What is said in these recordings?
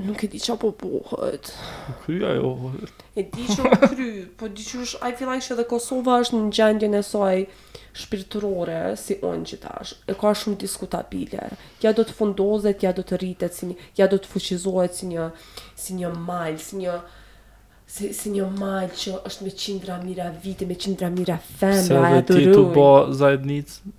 Nuk e di çka po bëhet. Kry, ajo. E di që është kry, po di që është, I feel like që dhe Kosova është në gjendjen e saj shpirtërore, si unë qitash, e ka shumë diskutabile. Ja do të fundozet, ja do të rritet, si një, ja do të fuqizohet si një, si një mal, si një, si, si një mal që është me qindra mija vite, me qindra mija femra, e adhurujnë. Se dhe ti të bo zajednicë,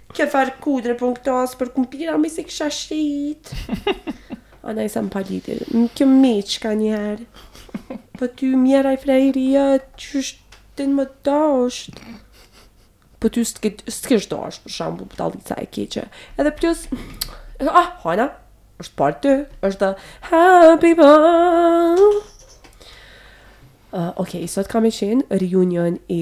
Çfarë kudre për në këto asë për kumpira, me s'e kisha shqit. A na i sa më paliti, më kjo miçka njëherë. Po ty mjera i frejri jëtë, që është të në më dashtë. Po ty s'të kesh dashtë, për shambu, për talica e keqe. Edhe plus, ah, hajna, është parë ty, është dhe, happy birthday. Uh, ok, sot kam e qenë reunion i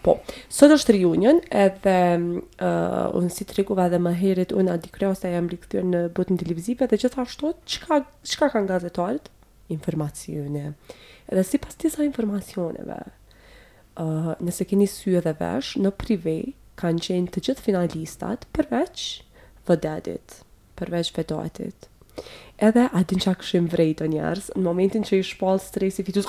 Po, sot është reunion edhe uh, unë si tregova dhe më herit, unë Adi Krasa jam rikthyer në botën televizive dhe gjithashtu, çka, çka kanë gazetarët? Informacione. Edhe sipas disa informacioneve, uh, nëse keni sy edhe vesh, në Privé kanë qenë të gjithë finalistat përveç Vdedit, përveç Vedatit. Edhe a din çka kishin vrejtë, o njerëz, në momentin që u shpall Stresi fitues,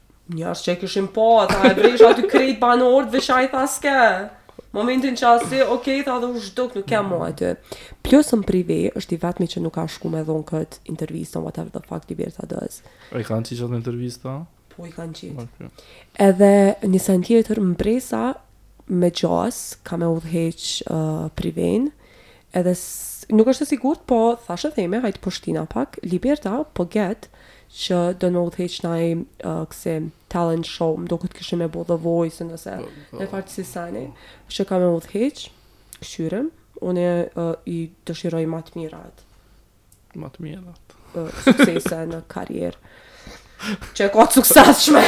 Njerëz që e kishin pa, ata e bresh aty krejt banorët, veç ai tha s'ke. Momentin që asri, ok, tha dhe u zhduk, nuk kem ma aty. Plus në Privé, është i vetmi që nuk ka shku me dhonë këtë intervista, whatever the fuck, Liberta does. A i kanë qishat në intervista? Po i kanë qitë. Okay. Edhe një sen tjetër, mbresa me gjas, ka me udheq uh, Privén, Edhe nuk është e sigurt po thashetheme hajt po shtina pak Liberta po gjet që don me udhëheq naj kësi talent show më duket kishin me e bo The Voice nëse po, po. në fakt çdo seni që ka me udhëheq e kqyrim unë i dëshiroj ma të mirat Ma të mirat. Suksese në karrierë. Që e ka të suksesshme.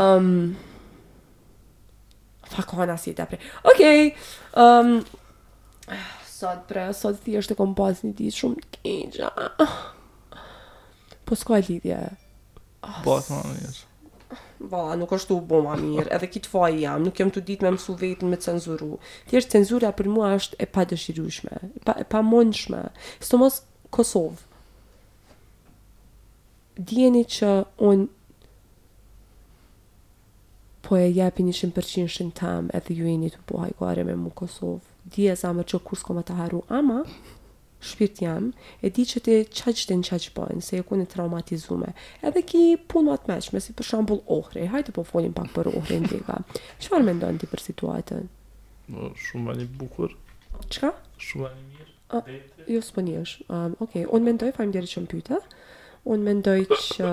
um, fakona si tepër. Okej. Um, sot pre, sot ti është e kom pas një ditë shumë të keqe. Po s'ka lidhje. Po, tu ma mirë. Valla, nuk është tu u bo ma mirë, edhe qit faj jam, nuk jam tu ditë me mësu vetën m'e cenzuru. Thjesht cenzura për mua është e padëshirushme, e pa, e pamundshme. Sidomos Kosovë. Dijeni që unë po e jepi njëqin përqinshin tem edhe ju jeni tu bo hajgare me mu Kosovë. Dije sa më që kur s'ko më të haru, ama Shpirt jam, e di që ti qaq din qaq bën, se je kon e traumatizume. Edhe ki puna të meçme, si për shembull Ohri. Hajde po folim pak për Ohrin Diga. Çfarë mendon ti për situatën? Po, shumë van i bukur. Çka? Shumë van i mirë. A, jo s'po njësh. Um, Okej, okay. unë mendoj, faleminderit që më pyete. Unë mendoj që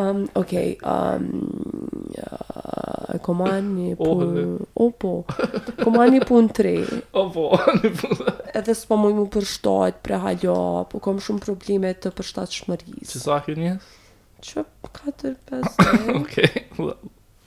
um, okay, um, uh, kom ni oh, punë... Oh, po. Kom ni punë t're. Oh, po. Edhe s'po muj mu përshtat, bre hala, po kom shumë probleme të përshtatshmërisë. Që sa ke nis? Që 4-5 Okej,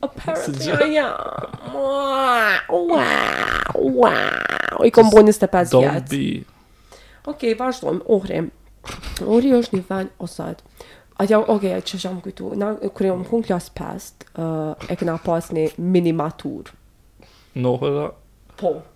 Apparently, ja. Wow, wow, wow. I kom bo 25 Don't vjetë. be. Ok, vazhdojmë, Ohri. Ohri është një vend, o Zot. Atje, ok, që që jam kujtu. Na, kur jem kon klasa 5, uh, e kena pas një minimaturë. N'Ohër a. Po,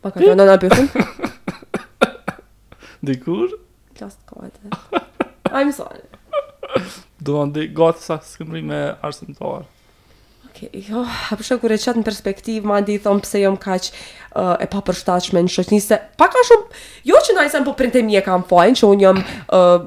Pa ka qenë nëna pyetën? Dikur? Klasë të kohët. I'm sorry. Do të ndi gati sa skëmri me arsimtar. Okej, okay, jo, a po sheh kur e qet në perspektivë, mandej thon pse jam kaq uh, e papërshtatshme në shoqni se pak a shumë, jo që najsen po print e mi e kan fajin që un jam uh,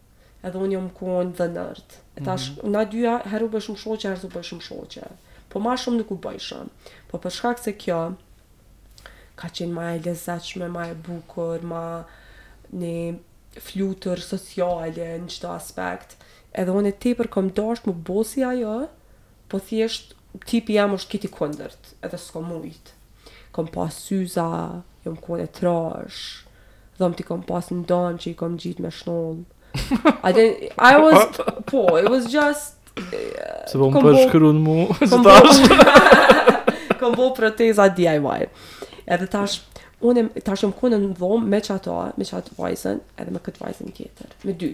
Edhe unë jom kon dhe nerd. E tash mm -hmm. na dyja herë u bëshëm shoqe, herë s'u bëshëm shoqe. Po ma shumë nuk u bëjshëm. Po për shkak se kjo ka qenë ma e lezetshme, ma e bukur, ma një flutër sociale në çdo aspekt. Edhe unë tepër kom dasht mu bo si ajo, Po thjesht tipi jem është krejt i kundërt edhe s'kom mujt kom pas syza jom kon e trashë dhomt i kom pas t'ndam që i kom ngjit me shnollë I didn't I was po it was just Se po më përshkrun mu Së tash Kom bo proteza DIY Edhe tash Unë tash jom kone në dhomë me qata Me qatë vajzën Edhe me këtë vajzën tjetër Me dy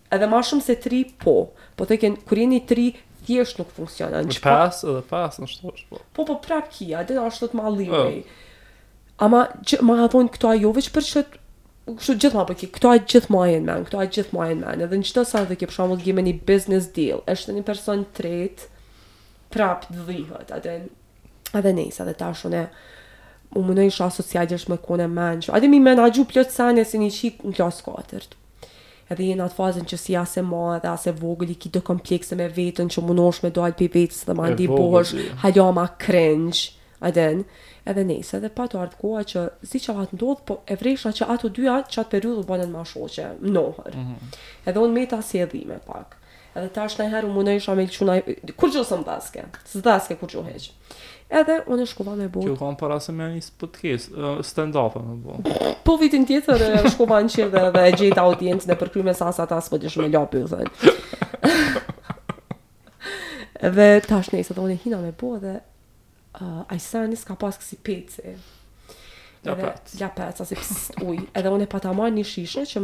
Edhe ma shumë se tri po. Po the ken kur jeni tri thjesht nuk funksionon. Në Çfarë? pesë edhe pesë në shtosh po. Po po prap ki, a din ashtu të mallimej. Ama gjë ma vonë këto jo veç për qet kështu gjithmonë po ki, këto gjithmonë janë men, këto gjithmonë janë men. Edhe në çdo sens dhe ke për shembull je me një business deal, është një person tret prap të dhihet, a din. Edhe nejse, edhe tash unë u mundojsha social gjesh me kone men. A din mi menaxhu plot sene si një çikë në klasë katërt. Edhe je n'atë fazën që si as e madh edhe as e vogël i ki do komplekse me veten që munohesh me dalë prej vetes dhe mandej bohesh hala ma cringe a din edhe nejse edhe pat ardh koha që s'di çka pat ndodh po e vresha që ato dyja qat periudhë u banen ma shoqe mnohër edhe unë meta si e dhime pak edhe tash najher u munohesha me lshu naj kurgjo sëm dhaske s'dhaske kurgjo hiq Edhe unë shkova me botë. Kjo ka qenë para se me nis podcast, uh, stand up më po. Po vitin tjetër e shkova në qendër dhe e gjeta audiencën e përkryme sa sa ta s'po dish me la pythën. dhe tash nëse do unë hina me po dhe uh, ai sa nis ka pas kësi peci. La pec. La pec, asip uj. Edhe unë e pata marrë një shishë që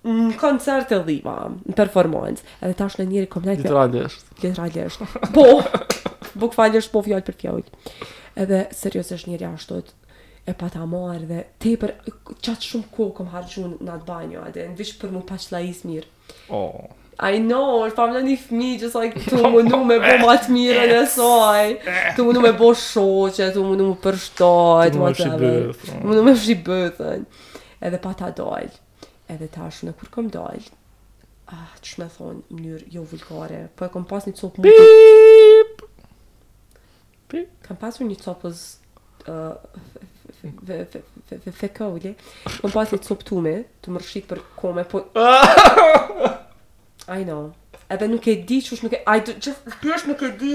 Në koncerte dhiva, në performancë, edhe tash në njëri kom nejtë... Literalisht. Literalisht. Po, bukvalisht, po fjalë për fjalë. Edhe seriozisht njëri ashtot e pata marrë dhe tepër qaq shumë kohë kom harxhu në atë banjo, edhe veç për m'u pa që jam la mirë. Oh. I know, është pa vëllë një fmi, just like, tu u mundu me bo ma të mirën e saj, tu mundu me bo shoqe, tu mundu me përshtat, tu mundu me shibëthën, edhe pata dalë. Edhe tashme kur kom dal, ah, qysh me thonë, mënyrë jo vulgare, po e kom pas një copë muti. Pip! Pip! Kam pasur një copëz uh, fekale, kom pas një copë tu m'u, tu m'u rrëshqit për kome, po... I know. Edhe nuk e di që është nuk e... I do, just, nuk e di...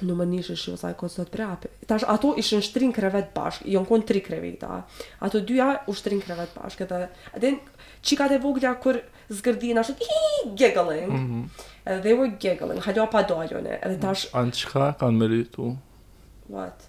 Në më nishë shë vëzaj këtë sot prapë. Tash ato ishin shtrin krevet bashkë, janë konë tri kreveta. Ato dyja u shtrin krevet bashkë dhe... E din, çikat e vogla kur zgërdhin ashtu, hi, giggling. Mm -hmm. Edhe they were giggling, hala pa dal unë. Edhe tash... Ani çka kanë meritu? What?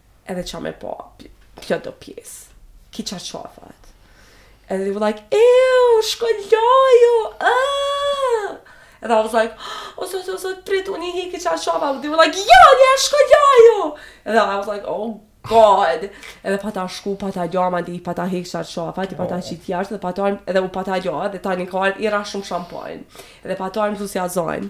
edhe ça me pa, po do pjesë, ki çka qaty, thot. And they were like, ew, shko laju, aah! And I was like, o zot, o zot, prit, unë e heki qa qa, and they were like, jo, nja, shko laju! And I was like, oh god! Edhe pata shku, pata la, mandej, pata hek qa qa, pata i pata oh. qitë jashtë, dhe pata edhe u pata la, dhe ta një karë, i ra shumë shampon. Edhe pata ardh zusja zajnë.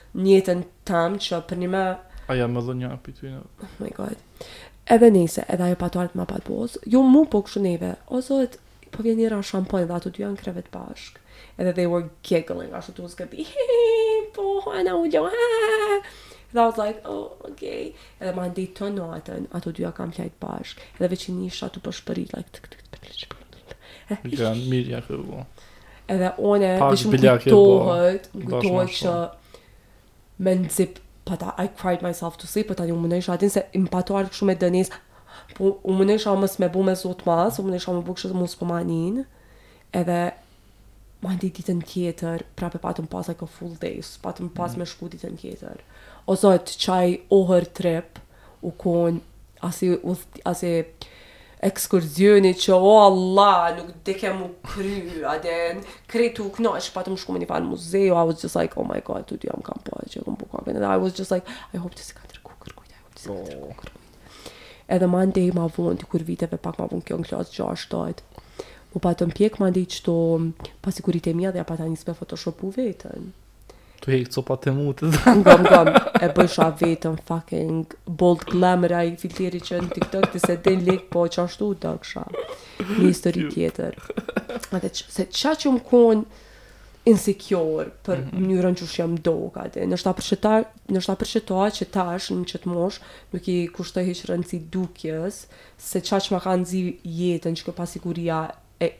N'jetën tem që për një me A ja më dhë një api ty në... Oh my god. Edhe nejse, edhe ajo pat ardhë ma pat bo. Jo mu po kështu neve. O zot, po vjen era shampon dhe ato dy janë krevet bashkë. Edhe they were giggling, ashtu tu zgërdhi. Po, ana u gjo. Dhe I was like, oh, okay. Edhe mandej atë natën, ato dyja kanë flejt bashkë. Edhe veç i nijsha tu pëshpërit, like, tuk, tuk, tuk, tuk, tuk. Gjëra mirë ja kërë Edhe unë, dhe veç m'kujtohet, më kujtohet që me nxi, pata, I cried myself to sleep, pata u munojsha t'in, se m'pat ardh kështu e dënis, po u munojsha mos me bo me zo t'madh, u munojsha me bo kështu mos po m'nijnë, edhe, mandej ditën tjetër, prapë patëm pas edhe full days, patëm pas mm. me shku ditën tjetër. O zot, qaj horror trip, u kon asi udhëti asi ekskurzioni që o Allah nuk deke m'u kry a din krejt u knaq patëm shku me një far muze jo I was just like oh my god tu dy jam kam pa që kom bo kaken edhe I was just like I hope që s'i ka tregu kërkujt I hope që s'i ka tregu oh. kërkujt edhe mandej ma vonë dikur viteve pak ma vonë kjo në klasë 6-7 m'u patën pjek mandej qëto pasiguritë e mija dhe ja pata nis me photoshopu vetën Tu hek copat e mutës. Ngam, ngam, e bojsha veten fucking bold glamour ai filteri që në TikTok ti s'e din like, po qashtu doksha. Një histori tjetër. Edhe që, se qaq jom kon insecure për mm -hmm. mënyrën qysh jam dok dhe nashta për qeta nashta për qeta që tash në qëtë mosh nuk i kushtoj hiç rëndësi dukjes se qaq ma ka nxi jetën qikjo pasiguria e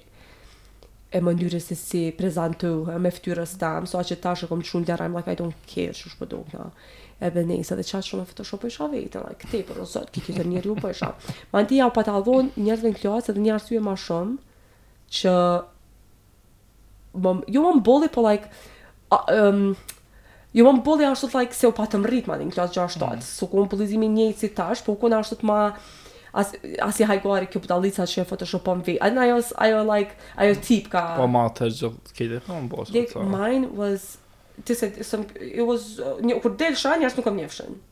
e mënyrës se si prezantohem, e fytyrës tem, sa që tash e kom çu n'djall I'm like I don't care qysh po dokna. Edhe nejse dhe qaq shumë e photoshopojsha veten, like tepër o zot, tjetër njeri u bojsha. Mandej jau pata dhon njerëzve në klasë edhe një arsye ma shumë që me jo me m'bully po like um, Jo me më bully ashtu like se u patëm rrit mani në klasë gjashtë shtatë. Mm. S'u kon bullizimi njëjtë si tash, po u kon ashtu të ma as asi hajgare kjo budallica që e photoshopon veten. I was I was like ajo tipka Po ma të gjithë këtë po më bosh. Like mine was ti se it was një kur delsha njerëz nuk më njefshin.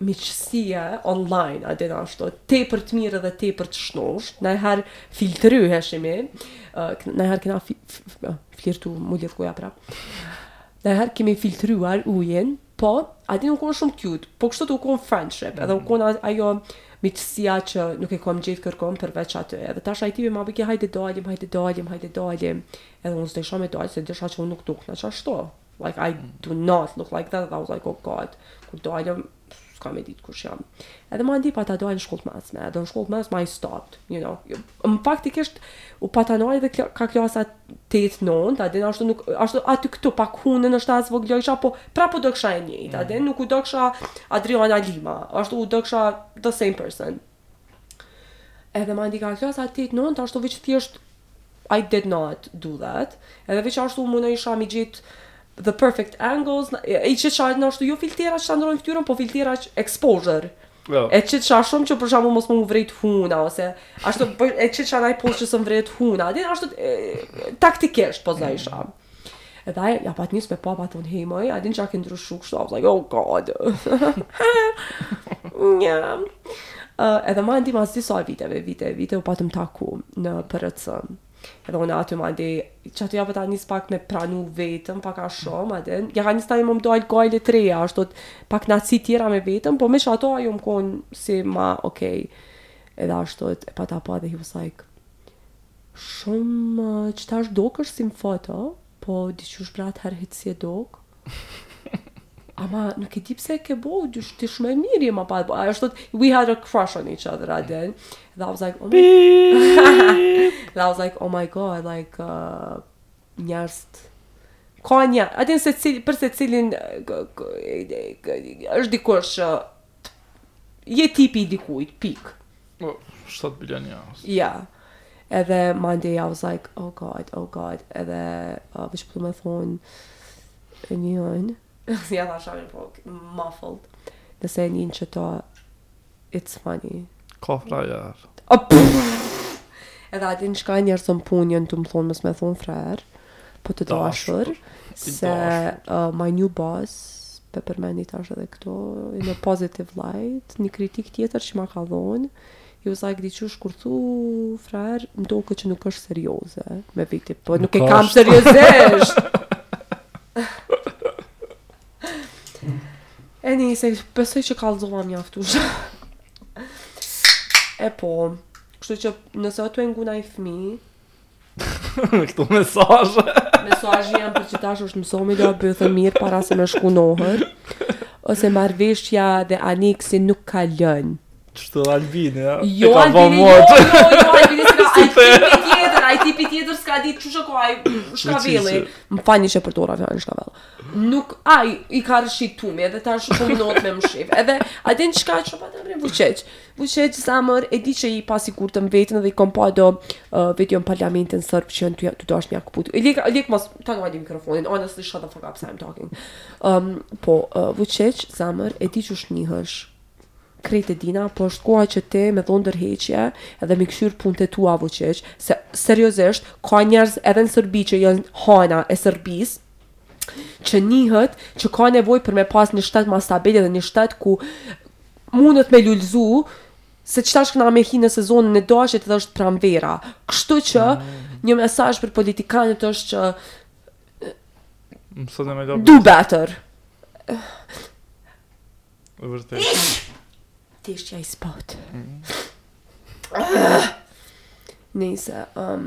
miqësia online a din ashtu tepër të mirë dhe tepër të shnosh najherë filtrojshim najherë kena fi, fi, fi, flirtu m'u lidh goja prap najherë kemi filtruar ujin po a din u kon shumë cute po kështu të u kon friendship edhe u kon ajo miqësia që nuk e kam gjet kërkun përveç aty edhe tash ai tipi ma bojke hajde dalim hajde dalim hajde dalim edhe unë s'desha me dalë se e disha që unë nuk dokna qashtu Like I do not look like that, dhe I was like oh god, kur dalëm, s'ka me ditë kush jam. Edhe mani pata dalë në shkollë të mesme, edhe në shkollë të mesme I stopped, you know. Jo faktikisht, u pata nal edhe ka klasa 8 9, a din, ashtu nuk, ashtu aty këtu pak hunën ashtu e zvoglojsha, po prap u doksha e njëjtë, a mm. din, nuk u doksha Adriana Lima, ashtu u doksha the same person, Edhe mani ka klasa 8-9 ashtu veç thjesht I did not do that. Edhe veç ashtu u munojsha m'i gjet the perfect angles, i qitsha ashtu jo filtera që ta ndrrojnë fytyrën, po filtera që exposure. No. E qitsha shumë që për shembull mos m'u vrejt huna, ose ashtu, e qitsha naj pozë që s'më vrehet huna, a din ashtu e, taktikisht pozojsha. Mm. Edhe ai ia pat nis me m'pa m'tha hej moj, a din që ke ndryshu kështu? I was like, oh god. Nja. Uh, edhe manej mas disa viteve, vite, vite u patëm taku në PRC. Edhe unë aty manej, që aty ia pata nis pak me pranu veten, pak a shumë, a din. Ia kom nis tani me i bo do gjana të reja, ashtu të pak nashta tjera me veten, po me që ato ajo me konë si ma okej. Okay. Edhe ashtu e pata pa dhe he was like, Shum që tash dokësh si m'foto, po diçysh bre atëher hiq si e dok. Ama nuk e di pse e ke bo, diçysh ti shum e mir je me pa, po ashtu we had a crush on each other atë ditë, dhe I was like oh my dhe I was like oh my god like njerzt kanë, a din secili për secilin është dikush që Ti je tipi i dikujt, pikë. Po, shtatë bilionë njerëz. Ja. Edhe manej I was like, oh god, oh god, edhe uh, veç po të më thonë e njën, si ja thasha me po, muffled, nëse e njën që ta, it's funny, Kofra jar. Edhe aty në shka njerëz m'punë janë tu m'thonë mos me thonë frerë, po të dashur, se uh, my new boss, pe përmendi tash edhe këto, in a positive light, një kritik tjetër që ma ka dhonë, He was like, diçysh shkurtu, frer, më doket që nuk është serioze, me viti, po nuk, nuk e kam seriozisht! E nejse besoj që kallzova mjaftush. e po, kështu që nëse o tu e ngu naj fmi... Këtu mesazhe. mesazhe janë për qëtash është mësomi dhe bëje të mirë para se me shku n'Ohër. Ose marveshja dhe aneksi nuk ka lënë. Qështu Albini, ja? Jo, Albini, jo, jo, jo, Albini, jo, si ti, e tjetër, ai tipi tjetër s'ka ditë çka u ka, shkavell. Më falni që përdora fjalën shkavell. Nuk ai i ka rrshit tumi edhe tash po mundohet me me mshef. Edhe a din çka çka po të them Vuçiç. Vuçiç zamër e di që je i pasigurt n'veten dhe i kom pa do uh, video në parlamentin sërb që janë tu dashtë me ta këput. Lek, lek mos ta ngaj mikrofonin, honestly shut the fuck up I'm talking. Um, po, uh, Vuçiç zamër e di qysh ndihesh krejt e dina, po është koha që ti me dhonë dërheqje edhe me këshyrë punët e tua Vuçiç, se seriosisht ka njerëz edhe në Sërbi që janë ana e Sërbisë, që ndihet që ka nevojë për me pas një shtet ma stabil edhe një shtet ku mundet me lulëzu se qëtash kena me hi në sezonin e dashit edhe është pramvera. Kështu që mm. një mesazh për politikanët është që do better. Vërtet. Qeshtu ia ke spot. Mm. Nejse, um,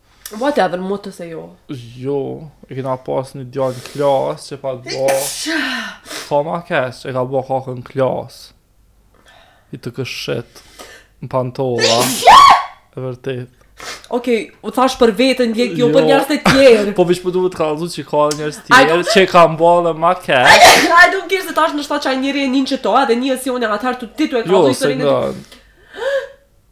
Whatever, po ose jo. Jo, e kena pas një djalë në klasë që pat bo... Ka ma keq, e ka bo kakën në klasë. I tha krejt, në pantolla. E vërtet. Okej, okay, u thash për veten direkt, jo, jo për njerëz të tjerë. po veç po du me të kallzu që ka njerëz të tjerë që kanë bërë ma keq. Ai do të kishte tash në shtatë qaj njeri e nin qeto, edhe një si unë atëherë ti tu e, jo, kallzu historinë. Jo,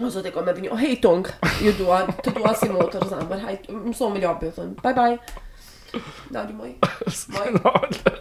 O zot e kam me bën, o hej tung, ju dua, të dua si motër, zemër, hajt, mëso me lapi, ten, bye bye. Dali moj. Moj.